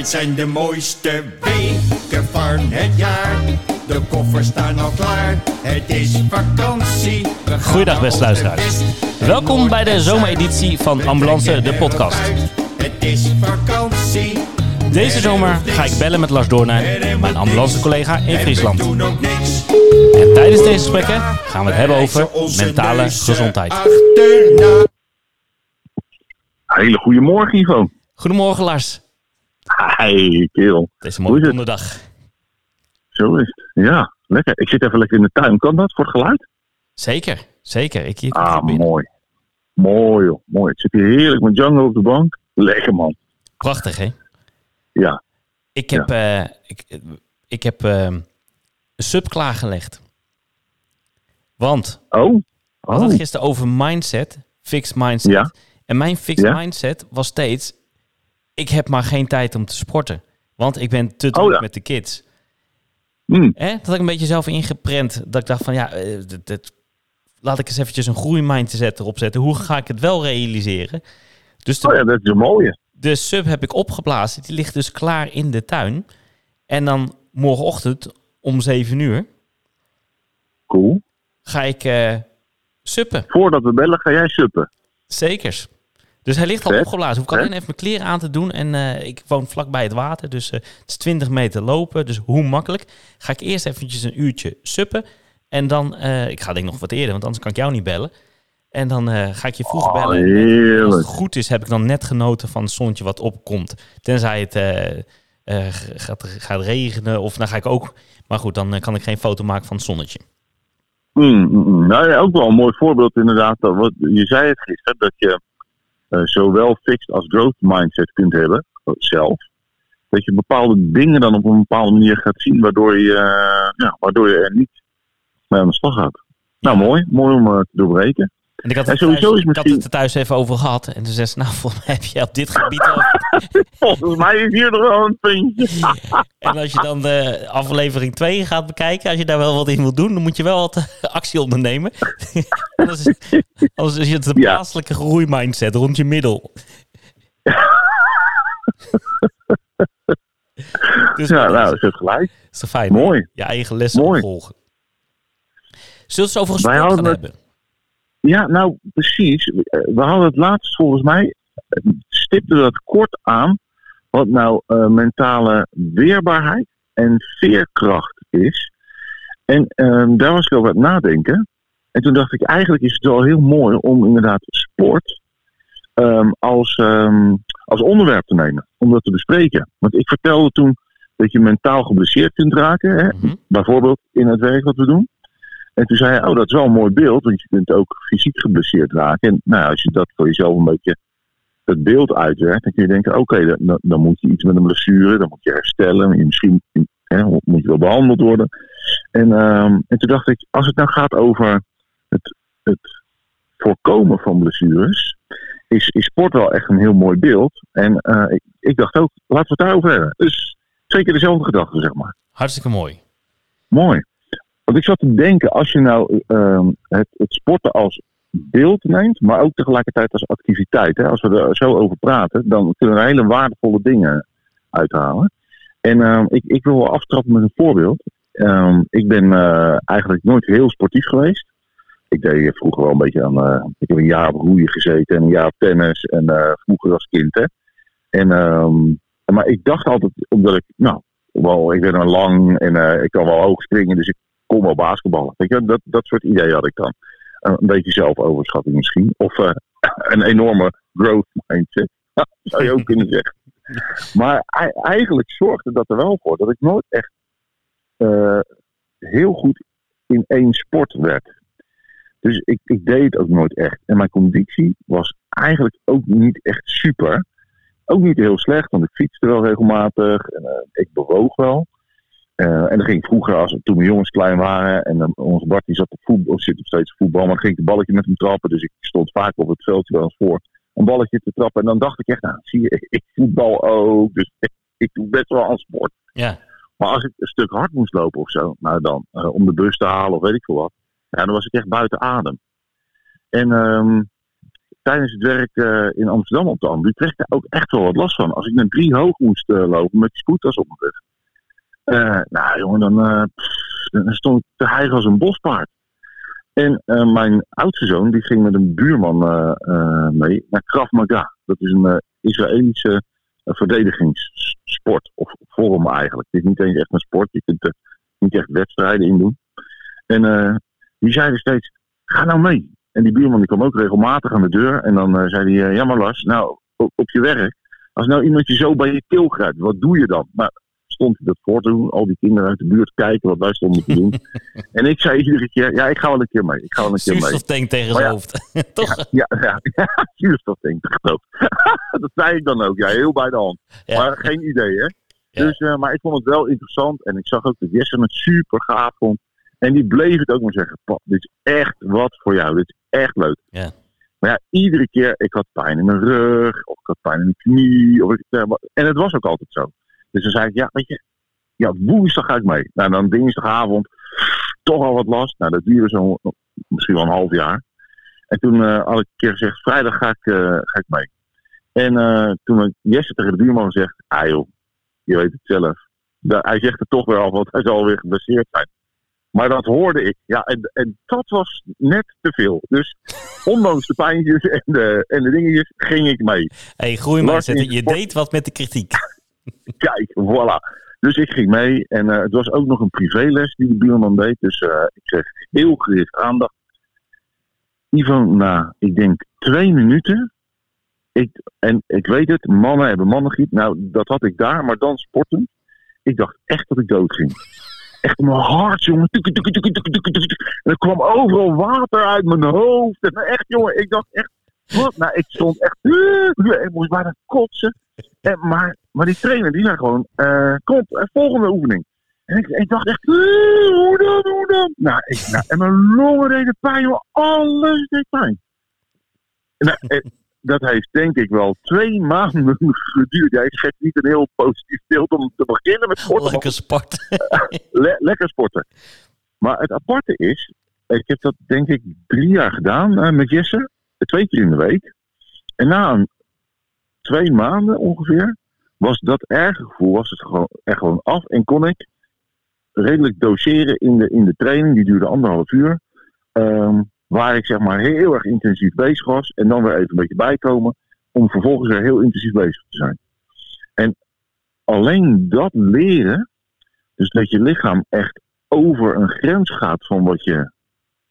Dit zijn de mooiste weken van het jaar. De koffers staan al klaar. Het is vakantie. Goeiedag, beste luisteraars. Welkom bij de zomereditie van Ambulance, de podcast. Het is vakantie. Deze zomer ga ik bellen met Lars Doornijn, mijn ambulancecollega in Friesland. En tijdens deze gesprekken gaan we het hebben over mentale gezondheid. Hele goede morgen, Ivo. Goedemorgen Lars. Hi, kerel. Het is een mooie donderdag. Zo is het. Ja, lekker. Ik zit even lekker in de tuin. Kan dat voor het geluid? Zeker, zeker. Ik hier Ah, mooi. Mooi, joh. Mooi. Ik zit hier heerlijk met Django op de bank. Lekker, man. Prachtig, hè? Ja. Ik heb, eh, ik, ik heb eh, een sub klaargelegd. Want Oh? we hadden Oh. het gisteren over mindset, fixed mindset. Ja. En mijn fixed Ja. mindset was steeds, ik heb maar geen tijd om te sporten. Want ik ben te druk Oh ja. met de kids. Hm. Hè? Dat had ik een beetje zelf ingeprent. Dat ik dacht van, ja, eh, dit, dit- laat ik eens eventjes een groeimindset erop zetten. Hoe ga ik het wel realiseren? Dus de, Oh ja, dat is een mooie. de sub heb ik opgeblazen. Die ligt dus klaar in de tuin. En dan morgenochtend om 7 uur Cool. ga ik eh suppen. Voordat we bellen, ga jij suppen. Zekers. Dus hij ligt al Vet. opgeblazen. Hoef ik alleen even mijn kleren aan te doen. En eh, ik woon vlakbij het water. Dus eh, het is 20 meter lopen. Dus hoe makkelijk. Ga ik eerst eventjes een uurtje suppen. En dan, eh, ik ga denk ik nog wat eerder, want anders kan ik jou niet bellen. En dan ga ik je vroeg Oh, bellen. En als het goed is, heb ik dan net genoten van het zonnetje wat opkomt. Tenzij het gaat, gaat regenen. Of dan ga ik ook. Maar goed, dan kan ik geen foto maken van het zonnetje. Mm, mm, mm. Nou ja, ook wel een mooi voorbeeld inderdaad. Wat, je zei het gisteren, dat je zowel fixed als growth mindset kunt hebben, eh, zelf. Dat je bepaalde dingen dan op een bepaalde manier gaat zien, waardoor je, eh, ja, waardoor je er niet mee aan de slag gaat. Nou, mooi. Mooi om eh, te doorbreken. En ik had, het sowieso thuis, is ik had misschien- het er thuis even over gehad. En toen zei ze, nou, volgens mij heb je op dit gebied al... Volgens mij is hier nog wel een puntje. En als je dan de aflevering 2 gaat bekijken, als je daar wel wat in wil doen, dan moet je wel wat actie ondernemen. anders, is, anders is het een plaatselijke groeimindset rond je middel. dus Ja, nou, is, is het gelijk. is toch fijn? Mooi. Je eigen lessen Mooi. opvolgen. Zullen we het over gaan het- hebben? Ja, nou, precies. Eh, We hadden het laatst volgens mij, eh, stipten we dat kort aan, wat nou eh, mentale weerbaarheid en veerkracht is. En ehm, daar was ik over aan het nadenken. En toen dacht ik, eigenlijk is het wel heel mooi om inderdaad sport ehm, als, ehm, als onderwerp te nemen, om dat te bespreken. Want ik vertelde toen dat je mentaal geblesseerd kunt raken, hè, Mhm. bijvoorbeeld in het werk wat we doen. En toen zei hij, oh, dat is wel een mooi beeld, want je kunt ook fysiek geblesseerd raken. En nou, als je dat voor jezelf een beetje het beeld uitwerkt, dan kun je denken, oké, dan, dan- dan moet je iets met een blessure, dan moet je herstellen, misschien hè, moet je wel behandeld worden. En, ehm, en toen dacht ik, als het nou gaat over het, het voorkomen van blessures, is, is sport wel echt een heel mooi beeld. En eh, ik, ik dacht ook, laten we het daarover hebben. Dus zeker dezelfde gedachte, zeg maar. Hartstikke mooi. Mooi. Want ik zat te denken, als je nou ehm, het, het sporten als beeld neemt, maar ook tegelijkertijd als activiteit. Hè, als we er zo over praten, dan kunnen we hele waardevolle dingen uithalen. En ehm, ik, ik wil wel aftrappen met een voorbeeld. Ehm, ik ben eh, eigenlijk nooit heel sportief geweest. Ik deed vroeger wel een beetje aan. eh, ik heb een jaar op roeien gezeten en een jaar tennis. En eh, vroeger als kind. Hè. En, maar ik dacht altijd, omdat ik, nou, wel, ik ben wel lang en ik kan wel hoog springen, dus ik kon wel basketballen. Weet je, dat, dat soort ideeën had ik dan. Een beetje zelfoverschatting misschien. Of eh, een enorme growth mindset. zou je ook kunnen zeggen. Maar ei- eigenlijk zorgde dat er wel voor dat ik nooit echt eh, heel goed in één sport werd. Dus ik, ik deed het ook nooit echt. En mijn conditie was eigenlijk ook niet echt super. Ook niet heel slecht, want ik fietste wel regelmatig. En, eh, ik bewoog wel. Eh, en dan ging ik vroeger, als, toen mijn jongens klein waren, en dan onze Bart die zat op voetbal, of zit nog steeds op voetbal, maar dan ging ik een balletje met hem trappen. Dus ik stond vaak op het veldje wel eens voor een balletje te trappen. En dan dacht ik echt, nou zie je, ik voetbal ook, dus ik, ik doe best wel aan sport. Ja, Maar als ik een stuk hard moest lopen of zo, nou dan, eh, om de bus te halen of weet ik veel wat, ja, dan was ik echt buiten adem. En ehm, tijdens het werk eh, in Amsterdam op de Am, die kreeg daar ook echt wel wat last van. Als ik naar drie hoog moest eh, lopen met die spoedtas op mijn rug. Eh, nou jongen, dan, eh, dan stond ik te hijgen als een bospaard. En eh, mijn oudste zoon, die ging met een buurman mee naar Krav Maga. Dat is een Israëlische verdedigingssport, of vorm eigenlijk. Het is niet eens echt een sport, je kunt er niet echt wedstrijden in doen. En die zeiden steeds, ga nou mee. En die buurman die kwam ook regelmatig aan de deur. En dan zei hij, ja maar Lars, nou op, op je werk. Als nou iemand je zo bij je keel grijpt, wat doe je dan? Maar stond hij dat voor te doen. Al die kinderen uit de buurt kijken wat wij stonden te doen. en ik zei iedere keer, ja ik ga wel een keer mee. Ik ga wel een keer mee. Tegen zijn ja. hoofd. Toch? Ja, ja, ja, zuurstoftank, dat geloof ik. Dat zei ik dan ook, ja, heel bij de hand. Ja. Maar geen idee, hè. Ja. Dus, eh, maar ik vond het wel interessant en ik zag ook dat Jesse het super gaaf vond. En die bleef het ook maar zeggen, pap, dit is echt wat voor jou, dit is echt leuk. Ja. Maar ja, iedere keer, ik had pijn in mijn rug, of ik had pijn in mijn knie, of ik, eh, en het was ook altijd zo. Dus dan zei ik, ja, weet je, ja, woensdag ga ik mee. Nou, dan dinsdagavond, toch al wat last. Nou, dat duurde zo misschien wel een half jaar. En toen eh, had ik een keer gezegd, vrijdag ga ik, eh, ga ik mee. En eh, toen had Jesse tegen de buurman gezegd, ah joh, je weet het zelf. Hij zegt het toch weer al, want hij zal weer geblesseerd zijn. Maar dat hoorde ik. Ja, en, en dat was net te veel. Dus ondanks de pijntjes en de, en de dingetjes ging ik mee. hey, groeimindset, je deed wat met de kritiek. Kijk, voilà. Dus ik ging mee. En eh, het was ook nog een privéles die de buurman deed. Dus eh, ik kreeg heel gericht aandacht. Ivo, na, ik denk twee minuten. Ik, en ik weet het, mannen hebben mannengriep. Nou, dat had ik daar, maar dan sporten. Ik dacht echt dat ik dood ging. Echt mijn hart, jongen. En er kwam overal water uit mijn hoofd. En echt, jongen, ik dacht echt, wat? Nou, ik stond echt, ik moest bijna kotsen. En, maar, maar die trainer, die zei gewoon, kom, eh, volgende oefening. En ik, ik dacht echt, "Eh, hoe dan, hoe dan? Nou, ik, nou, en mijn longen deden pijn, joh. alles deed pijn. Nou, eh, dat heeft denk ik wel twee maanden geduurd. Ja, ik geef niet een heel positief beeld om te beginnen met sporten. want Lekker sport. le- lekker sporten. Maar het aparte is, ik heb dat denk ik drie jaar gedaan met Jesse. Twee keer in de week. En na een, twee maanden ongeveer, was dat erge gevoel was het gewoon, er gewoon af. En kon ik redelijk doseren in de, in de training. Die duurde anderhalf uur. Ehm, waar ik zeg maar heel erg intensief bezig was. En dan weer even een beetje bijkomen. Om vervolgens weer heel intensief bezig te zijn. En alleen dat leren dus dat je lichaam echt over een grens gaat van wat je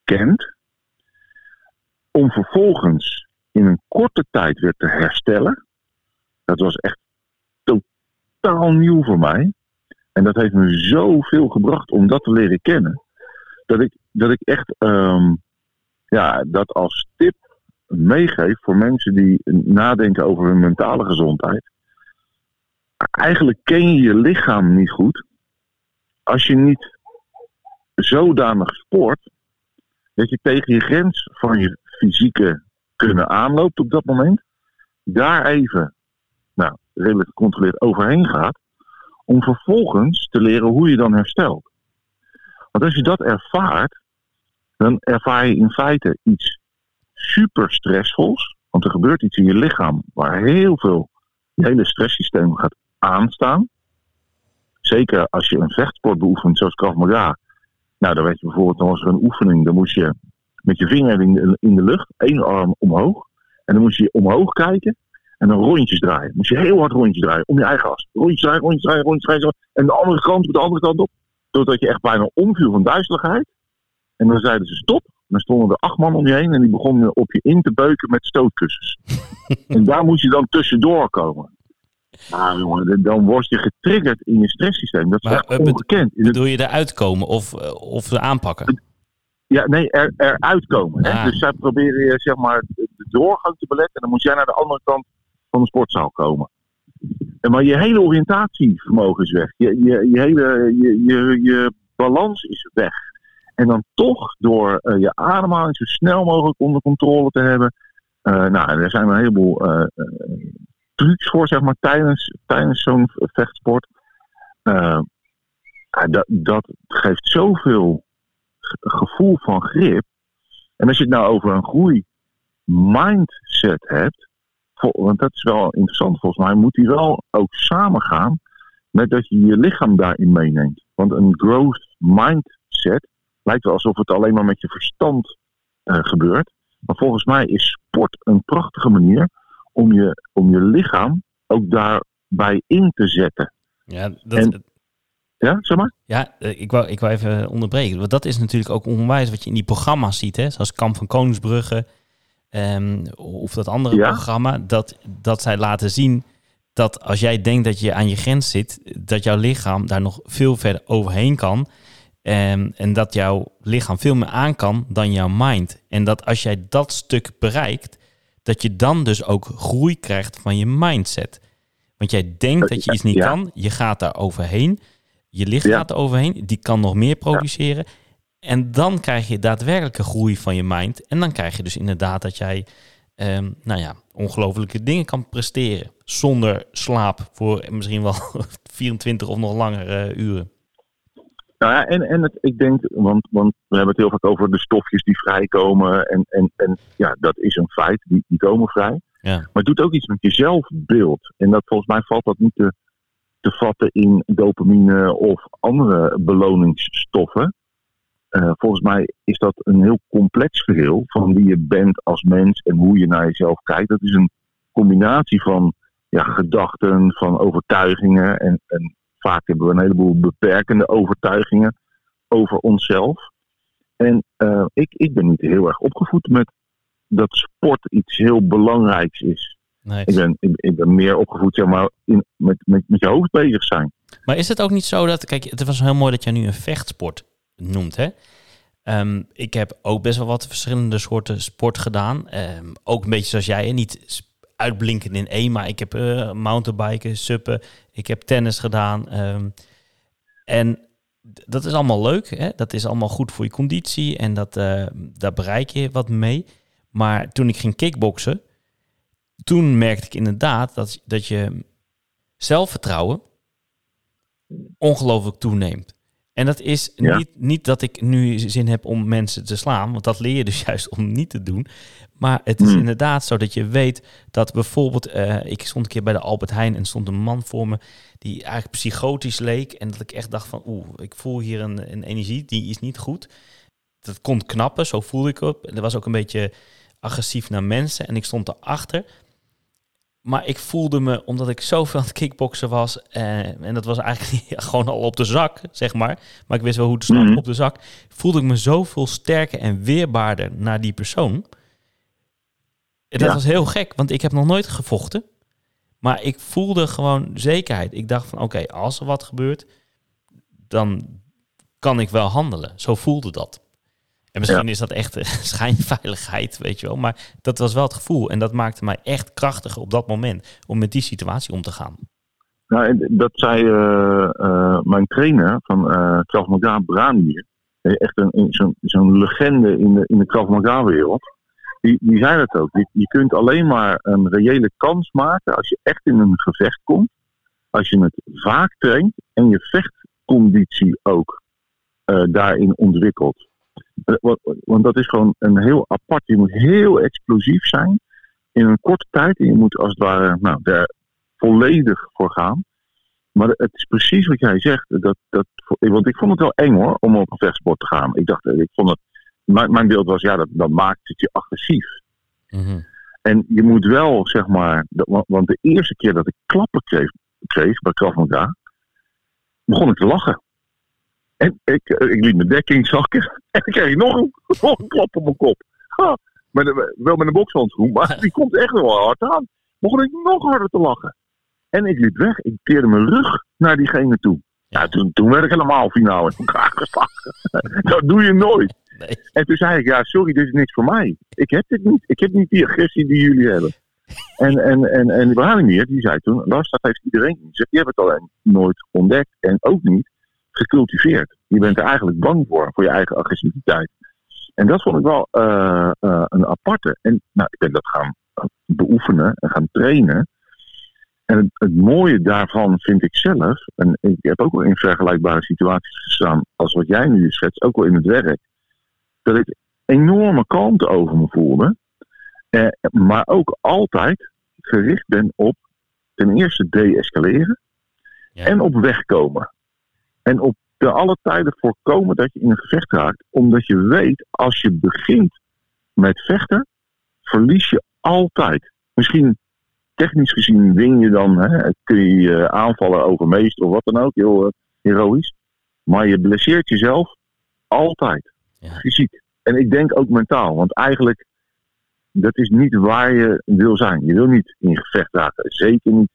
kent. Om vervolgens in een korte tijd weer te herstellen. Dat was echt totaal nieuw voor mij. En dat heeft me zoveel gebracht om dat te leren kennen. Dat ik, dat ik echt ehm, ja, dat als tip meegeef voor mensen die nadenken over hun mentale gezondheid. Eigenlijk ken je je lichaam niet goed als je niet zodanig sport dat je tegen je grens van je fysieke kunnen aanloopt op dat moment, daar even redelijk gecontroleerd overheen gaat, om vervolgens te leren hoe je dan herstelt. Want als je dat ervaart, dan ervaar je in feite iets super stressvols, want er gebeurt iets in je lichaam waar heel veel, je hele stresssysteem gaat aanstaan. Zeker als je een vechtsport beoefent, zoals Krav Maga. Nou, dan weet je bijvoorbeeld, dan was er een oefening, dan moest je met je vinger in de, in de lucht, één arm omhoog. En dan moest je omhoog kijken en dan rondjes draaien. Moest je heel hard rondjes draaien, om je eigen as. Rondjes draaien, rondjes draaien, rondjes draaien. En de andere kant, op de andere kant op. Totdat je echt bijna omviel van duizeligheid. En dan zeiden ze stop. En dan stonden er acht man om je heen en die begonnen op je in te beuken met stootkussens. en daar moest je dan tussendoor komen. Nou jongen, dan word je getriggerd in je stresssysteem. Dat is Maar, echt eh, het- Bedoel je eruit komen of, eh, of aanpakken? ja, nee, er, eruit komen. Hè? Ah. Dus zij proberen je zeg maar de de doorgang te beletten. En dan moet jij naar de andere kant van de sportzaal komen. En maar je hele oriëntatievermogen is weg. Je, je, je hele je, je, je balans is weg. En dan toch door eh, je ademhaling zo snel mogelijk onder controle te hebben. eh, nou, er zijn een heleboel eh, eh, trucs voor, zeg maar, tijdens, tijdens zo'n vechtsport. Eh, dat, dat geeft zoveel ge- gevoel van grip. En als je het nou over een mindset hebt, want dat is wel interessant volgens mij, moet die wel ook samengaan met dat je je lichaam daarin meeneemt. Want een growth mindset lijkt wel alsof het alleen maar met je verstand uh, gebeurt. Maar volgens mij is sport een prachtige manier om je, om je lichaam ook daarbij in te zetten. Ja, dat, ja, zeg maar? Ja, eh, ik wou, ik wou even onderbreken. Want dat is natuurlijk ook onwijs wat je in die programma's ziet. Hè? Zoals Kamp van Koningsbrugge. Um, of dat andere programma. Dat, dat zij laten zien dat als jij denkt dat je aan je grens zit, dat jouw lichaam daar nog veel verder overheen kan. Um, en dat jouw lichaam veel meer aan kan dan jouw mind. En dat als jij dat stuk bereikt, dat je dan dus ook groei krijgt van je mindset. Want jij denkt dat je iets niet kan, je gaat daar overheen. Je licht gaat er overheen, die kan nog meer produceren. En dan krijg je daadwerkelijke groei van je mind. En dan krijg je dus inderdaad dat jij, um, nou ja, ongelofelijke dingen kan presteren. Zonder slaap voor misschien wel 24 of nog langere uren. Nou ja, en, en het, ik denk, want, want we hebben het heel vaak over de stofjes die vrijkomen. En, en, en ja, dat is een feit, die, die komen vrij. Ja. Maar het doet ook iets met je zelfbeeld. En dat volgens mij valt dat niet te, te vatten in dopamine of andere beloningsstoffen. Uh, volgens mij is dat een heel complex geheel van wie je bent als mens en hoe je naar jezelf kijkt. Dat is een combinatie van ja, gedachten, van overtuigingen. En, en vaak hebben we een heleboel beperkende overtuigingen over onszelf. En uh, ik, ik ben niet heel erg opgevoed met dat sport iets heel belangrijks is. Nee. Ik, ben, ik, ben meer opgevoed zeg maar, in, met, met, met je hoofd bezig zijn. Maar is het ook niet zo dat... Kijk, het was heel mooi dat jij nu een vechtsport noemt, hè? Um, ik heb ook best wel wat verschillende soorten sport gedaan. Um, ook een beetje zoals jij, niet uitblinkend in één, maar ik heb uh, mountainbiken, suppen, ik heb tennis gedaan. Um, en dat is allemaal leuk, hè? dat is allemaal goed voor je conditie en dat, uh, daar bereik je wat mee. Maar toen ik ging kickboksen, toen merkte ik inderdaad dat, dat je zelfvertrouwen ongelooflijk toeneemt. En dat is niet, niet dat ik nu zin heb om mensen te slaan, want dat leer je dus juist om niet te doen. Maar het is hmm. inderdaad zo dat je weet dat bijvoorbeeld, uh, ik stond een keer bij de Albert Heijn en stond een man voor me die eigenlijk psychotisch leek. En dat ik echt dacht van, oeh, ik voel hier een, een energie, die is niet goed. Dat kon knappen, zo voelde ik op. En dat was ook een beetje agressief naar mensen en ik stond erachter. Maar ik voelde me, omdat ik zoveel aan het kickboksen was, eh, en dat was eigenlijk gewoon al op de zak, zeg maar. Maar ik wist wel hoe te snappen mm op de zak. Voelde ik me zoveel sterker en weerbaarder naar die persoon. En dat was heel gek, want ik heb nog nooit gevochten. Maar ik voelde gewoon zekerheid. Ik dacht van, oké, als er wat gebeurt, dan kan ik wel handelen. Zo voelde dat. En misschien is dat echt schijnveiligheid, weet je wel. Maar dat was wel het gevoel. En dat maakte mij echt krachtiger op dat moment om met die situatie om te gaan. Nou, dat zei uh, uh, mijn trainer van uh, Krav Maga, Branimir. Echt een, zo'n zo legende in de, in de Krav Maga-wereld. Die, die zei dat ook. Je, je kunt alleen maar een reële kans maken als je echt in een gevecht komt. Als je het vaak traint en je vechtconditie ook daarin ontwikkelt. Eh, want dat is gewoon een heel apart. Je moet heel explosief zijn in een korte tijd. En je moet als het ware nou, daar volledig voor gaan. Maar het is precies wat jij zegt. Dat, dat, want ik vond het wel eng hoor, om op een vechtsport te gaan. Ik dacht, ik vond het. Mijn, mijn beeld was, ja, dat, dat maakt het je agressief. Mhm. En je moet wel, zeg maar. Want de eerste keer dat ik klappen kreeg, kreeg bij Krav Maga, begon ik te lachen. En ik, eh, ik liet mijn dekking zakken. En dan kreeg ik nog een, nog een klap op mijn kop. Ha, met een, wel met een bokshandschoen, maar die komt echt wel hard aan. Begon ik nog harder te lachen. En ik liep weg. Ik keerde mijn rug naar diegene toe. Ja, toen, toen werd ik helemaal finaal in elkaar geslagen. dat doe je nooit. Nee. En toen zei ik, ja, sorry, dit is niks voor mij. Ik heb dit niet. Ik heb niet die agressie die jullie hebben. En, en, en, en Vladimir, die zei toen, Lars, dat heeft iedereen niet. Je hebt het alleen nooit ontdekt. En ook niet gecultiveerd. Je bent er eigenlijk bang voor, voor je eigen agressiviteit. En dat vond ik wel uh, uh, een aparte. En nou, ik ben dat gaan beoefenen en gaan trainen. En het, het, mooie daarvan vind ik zelf, en ik heb ook wel in vergelijkbare situaties gestaan als wat jij nu schetst, ook wel in het werk, dat ik enorme kalmte over me voelde. Eh, maar ook altijd gericht ben op ten eerste de-escaleren Ja. en op wegkomen. En op te alle tijden voorkomen dat je in een gevecht raakt. Omdat je weet, als je begint met vechten, verlies je altijd. Misschien technisch gezien win je dan, hè, kun je je aanvallen overmeesteren of wat dan ook, heel eh, heroïs. Maar je blesseert jezelf altijd, Ja. fysiek. En ik denk ook mentaal, want eigenlijk, dat is niet waar je wil zijn. Je wil niet in gevecht raken, zeker niet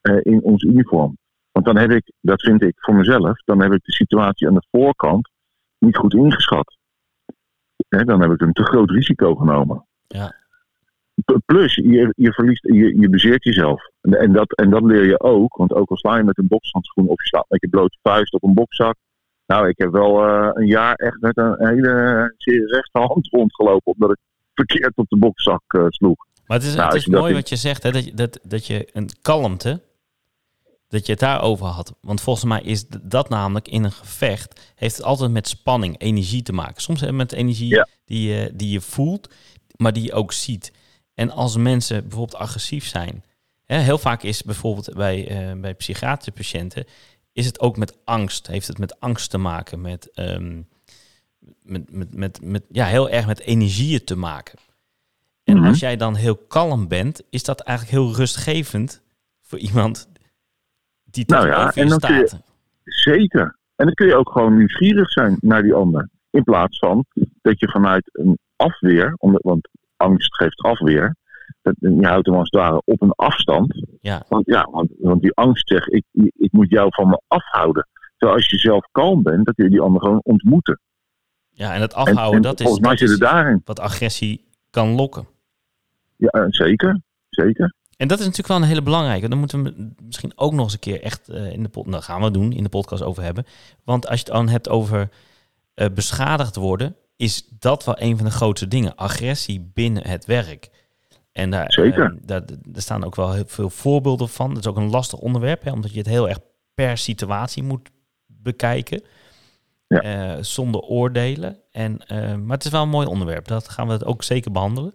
eh, in ons uniform. Want dan heb ik, dat vind ik voor mezelf, dan heb ik de situatie aan de voorkant niet goed ingeschat. Hè, dan heb ik een te groot risico genomen. Ja. Plus, je, je verliest, je, je bezeert jezelf. En, en, dat, en dat leer je ook, want ook al sla je met een bokshandschoen of je staat met je blote vuist op een bokzak. Nou, ik heb wel eh, een jaar echt met een hele zeer rechte hand rondgelopen, omdat ik verkeerd op de bokzak eh, sloeg. Maar het is, Nou, het is dat mooi wat je zegt, hè, dat, dat, dat je een kalmte, dat je het daarover had. Want volgens mij is dat namelijk in een gevecht, heeft het altijd met spanning, energie te maken. Soms met energie Ja. die, je, die je voelt, maar die je ook ziet. En als mensen bijvoorbeeld agressief zijn, hè, heel vaak is bijvoorbeeld bij, eh, bij psychiatrische patiënten, is het ook met angst, heeft het met angst te maken, met, ehm, met, met, met, met, ja, heel erg met energieën te maken. En Mhm. als jij dan heel kalm bent, is dat eigenlijk heel rustgevend voor iemand die Nou ja, en dan kun je-. Zeker. En dan kun je ook gewoon nieuwsgierig zijn naar die ander. In plaats van dat je vanuit een afweer, omdat, want angst geeft afweer, dat, je houdt hem als het ware op een afstand. Ja. Want, ja, want, want die angst zegt, ik, ik moet jou van me afhouden. Terwijl als je zelf kalm bent, kun je die ander gewoon ontmoeten. ja, en het En, afhouden, en dat is, dat is daarin. wat agressie kan lokken. Ja, eh, zeker. Zeker. En dat is natuurlijk wel een hele belangrijke. Daar moeten we misschien ook nog eens een keer echt eh, in de podcast, nou gaan we doen, in de podcast over hebben. Want als je het dan hebt over eh, beschadigd worden, is dat wel een van de grootste dingen. Agressie binnen het werk. En daar, Zeker. eh, daar, daar staan ook wel heel veel voorbeelden van. Dat is ook een lastig onderwerp, hè, omdat je het heel erg per situatie moet bekijken. Ja. Eh, zonder oordelen. En, maar het is wel een mooi onderwerp. Dat gaan we het ook zeker behandelen.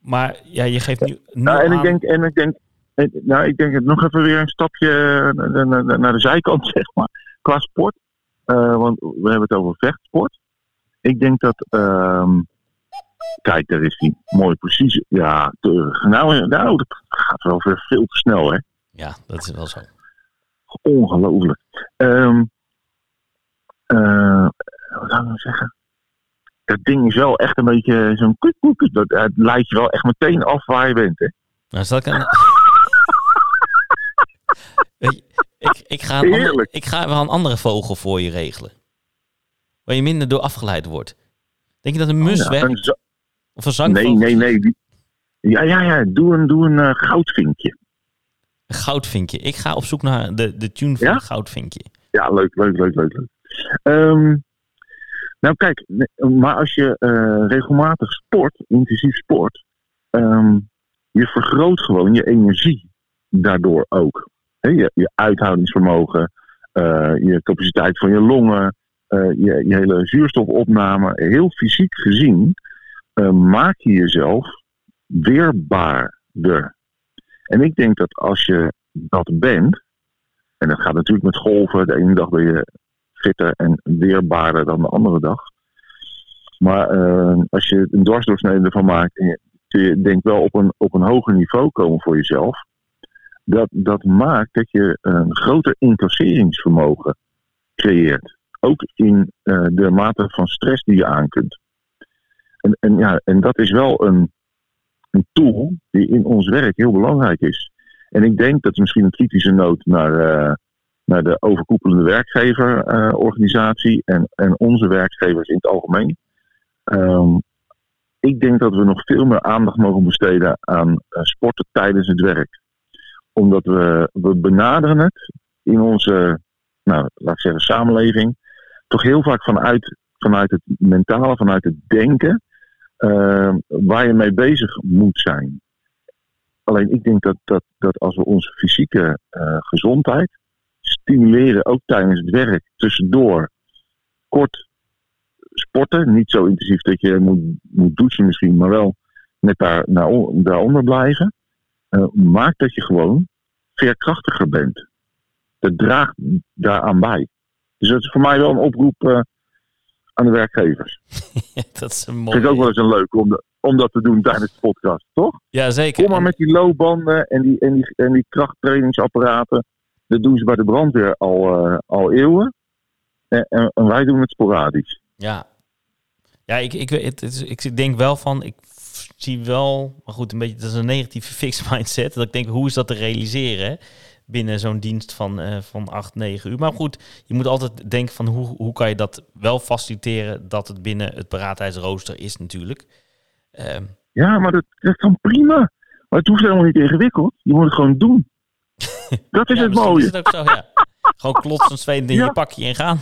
Maar ja, je geeft nu, Nou, en ik denk, en ik denk, en- nou, ik denk het nog even weer een stapje naar, naar- de zijkant, zeg maar, qua sport. Eh, want we hebben het over vechtsport. Ik denk dat, ehm, kijk, daar is die mooi precies. Ja, te- nou, nou, dat gaat wel weer veel te snel, hè. Ja, dat is wel zo. Ongelooflijk. Ehm eh, wat zou ik nou zeggen? Dat ding is wel echt een beetje zo'n koek, koek. Dat het leidt je wel echt meteen af waar je bent, hè. Nou, zal ik een... Weet je, ik, ik, ga een ander- Heerlijk. ik ga wel een andere vogel voor je regelen. Waar je minder door afgeleid wordt. Denk je dat een mus Oh Ja, werkt? een Of een zangvogel? Nee, nee, nee. Ja, ja, ja. Doe een, doe een eh, goudvinkje. Een goudvinkje. Ik ga op zoek naar de, de tune van Ja? een goudvinkje. Ja, leuk, leuk, leuk, leuk. leuk. Ehm, nou, kijk, nee, maar als je eh, regelmatig sport, intensief sport, ehm, je vergroot gewoon je energie daardoor ook. Je, je uithoudingsvermogen, eh, je capaciteit van je longen, eh, je, je hele zuurstofopname. Heel fysiek gezien eh, maak je jezelf weerbaarder. En ik denk dat als je dat bent, en dat gaat natuurlijk met golven. De ene dag ben je fitter en weerbaarder dan de andere dag. Maar eh, als je een dwarsdoorsnede ervan maakt, kun je denk wel op een, op een hoger niveau komen voor jezelf. Dat, dat maakt dat je een groter incasseringsvermogen creëert. Ook in eh, de mate van stress die je aan kunt. En, en, ja, en dat is wel een, een tool die in ons werk heel belangrijk is. En ik denk dat is misschien een kritische noot naar, eh, naar de overkoepelende werkgeverorganisatie en, en onze werkgevers in het algemeen. Ehm, ik denk dat we nog veel meer aandacht mogen besteden aan eh, sporten tijdens het werk. Omdat we, we benaderen het in onze, nou, laat ik zeggen, samenleving, toch heel vaak vanuit, vanuit het mentale, vanuit het denken, ehm, waar je mee bezig moet zijn. Alleen ik denk dat, dat, dat als we onze fysieke eh, gezondheid stimuleren, ook tijdens het werk, tussendoor, kort sporten. Niet zo intensief dat je moet, moet douchen misschien, maar wel net daar, naar, daaronder blijven. eh, maakt dat je gewoon veerkrachtiger bent. Dat draagt daaraan bij. Dus dat is voor mij wel een oproep eh, aan de werkgevers. dat is een mooi. het ook wel eens een leuk om, de- om dat te doen tijdens de podcast, toch? Ja, zeker. Kom maar met die loopbanden en die, en die, en die krachttrainingsapparaten. Dat doen ze bij de brandweer al, eh, al eeuwen. En, en, en wij doen het sporadisch. Ja, ja ik, ik, het ik denk wel van, ik zie wel, maar goed, een beetje, dat is een negatieve fixed mindset. Dat ik denk, hoe is dat te realiseren hè? binnen zo'n dienst van, eh, van 8, 9 uur? Maar goed, je moet altijd denken van, hoe, hoe kan je dat wel faciliteren dat het binnen het paraatheidsrooster is natuurlijk. Ehm, Ja, maar dat, dat kan prima. Maar het hoeft helemaal niet ingewikkeld. Je moet het gewoon doen. Dat is ja, het mooie. Is het ook zo, ja. Gewoon zweten in Ja. je pakje en gaan.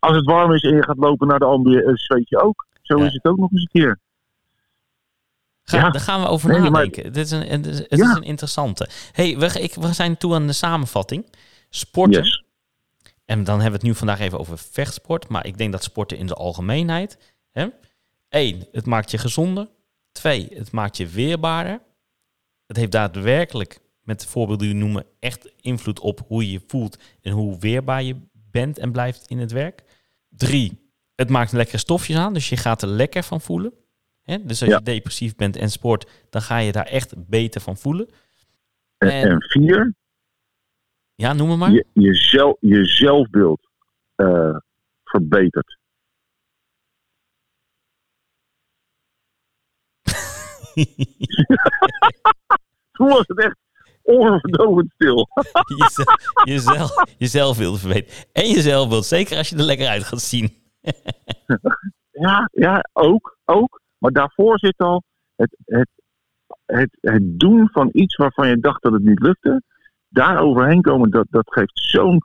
Als het warm is en je gaat lopen naar de ambiance, zweet je ook. Zo is het ook nog eens een keer. Ga, Ja. Daar gaan we over Nee, maar- nadenken. Dit is een, het is, het Ja. is een interessante. hey, we, ik, we zijn toe aan de samenvatting. Sporten. Yes. En dan hebben we het nu vandaag even over vechtsport. Maar ik denk dat sporten in de algemeenheid. Hè? Eén, het maakt je gezonder. Twee, het maakt je weerbaarder. Het heeft daadwerkelijk, met de voorbeelden die we noemen, echt invloed op hoe je je voelt en hoe weerbaar je bent en blijft in het werk. Drie, het maakt lekkere stofjes aan, dus je gaat er lekker van voelen. Dus als Ja. je depressief bent en sport, dan ga je daar echt beter van voelen. En, En- vier, Ja, noem maar. maar. je, je, zelf, je zelfbeeld eh, verbetert. Toen was het echt onverdovend stil. jezelf, jezelf, jezelf wilde verbeteren. En jezelf wilt, zeker als je er lekker uit gaat zien. Ja, ja ook, ook. Maar daarvoor zit al het, het, het, het doen van iets waarvan je dacht dat het niet lukte. Daar overheen komen, dat, dat geeft zo'n...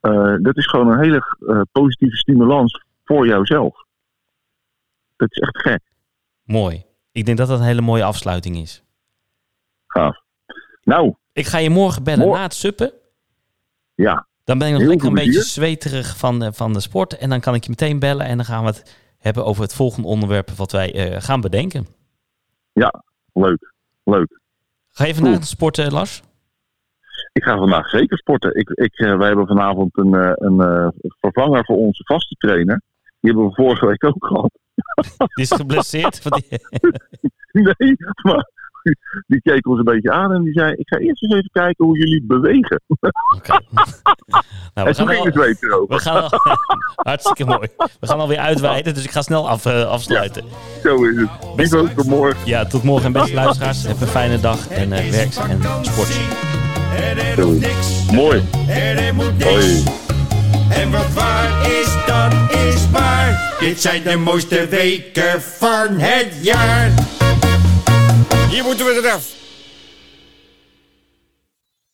eh, dat is gewoon een hele eh, positieve stimulans voor jouzelf. Dat is echt gek. Mooi. Ik denk dat dat een hele mooie afsluiting is. Gaaf. Nou, Ik ga je morgen bellen na het suppen. ja. Dan ben ik nog Heel lekker een beetje zweterig van, de- van de sport. En dan kan ik je meteen bellen en dan gaan we het hebben over het volgende onderwerp wat wij eh, gaan bedenken. Leuk. Leuk. Ga je vandaag sporten, Lars? Ik ga vandaag zeker sporten. Ik, ik, eh, wij hebben vanavond een, eh, een eh, vervanger voor onze vaste trainer. Die hebben we vorige week ook gehad. Die is geblesseerd. Nee, maar die keek ons een beetje aan en die zei: Ik ga eerst eens even kijken hoe jullie bewegen. Oké. nou, we en toen gaan, ging al, het weten erover. we gaan al, hartstikke mooi. We gaan alweer uitweiden, dus ik ga snel af, eh, afsluiten. Zo is het. Lieve, tot morgen. Ja, tot morgen en beste luisteraars. Heb een fijne dag en uh, werk en sport. Er. Mooi. En er moet niks. Hoi. En wat waar is, dat is waar. Dit zijn de mooiste weken van het jaar. Hier moeten we het eraf.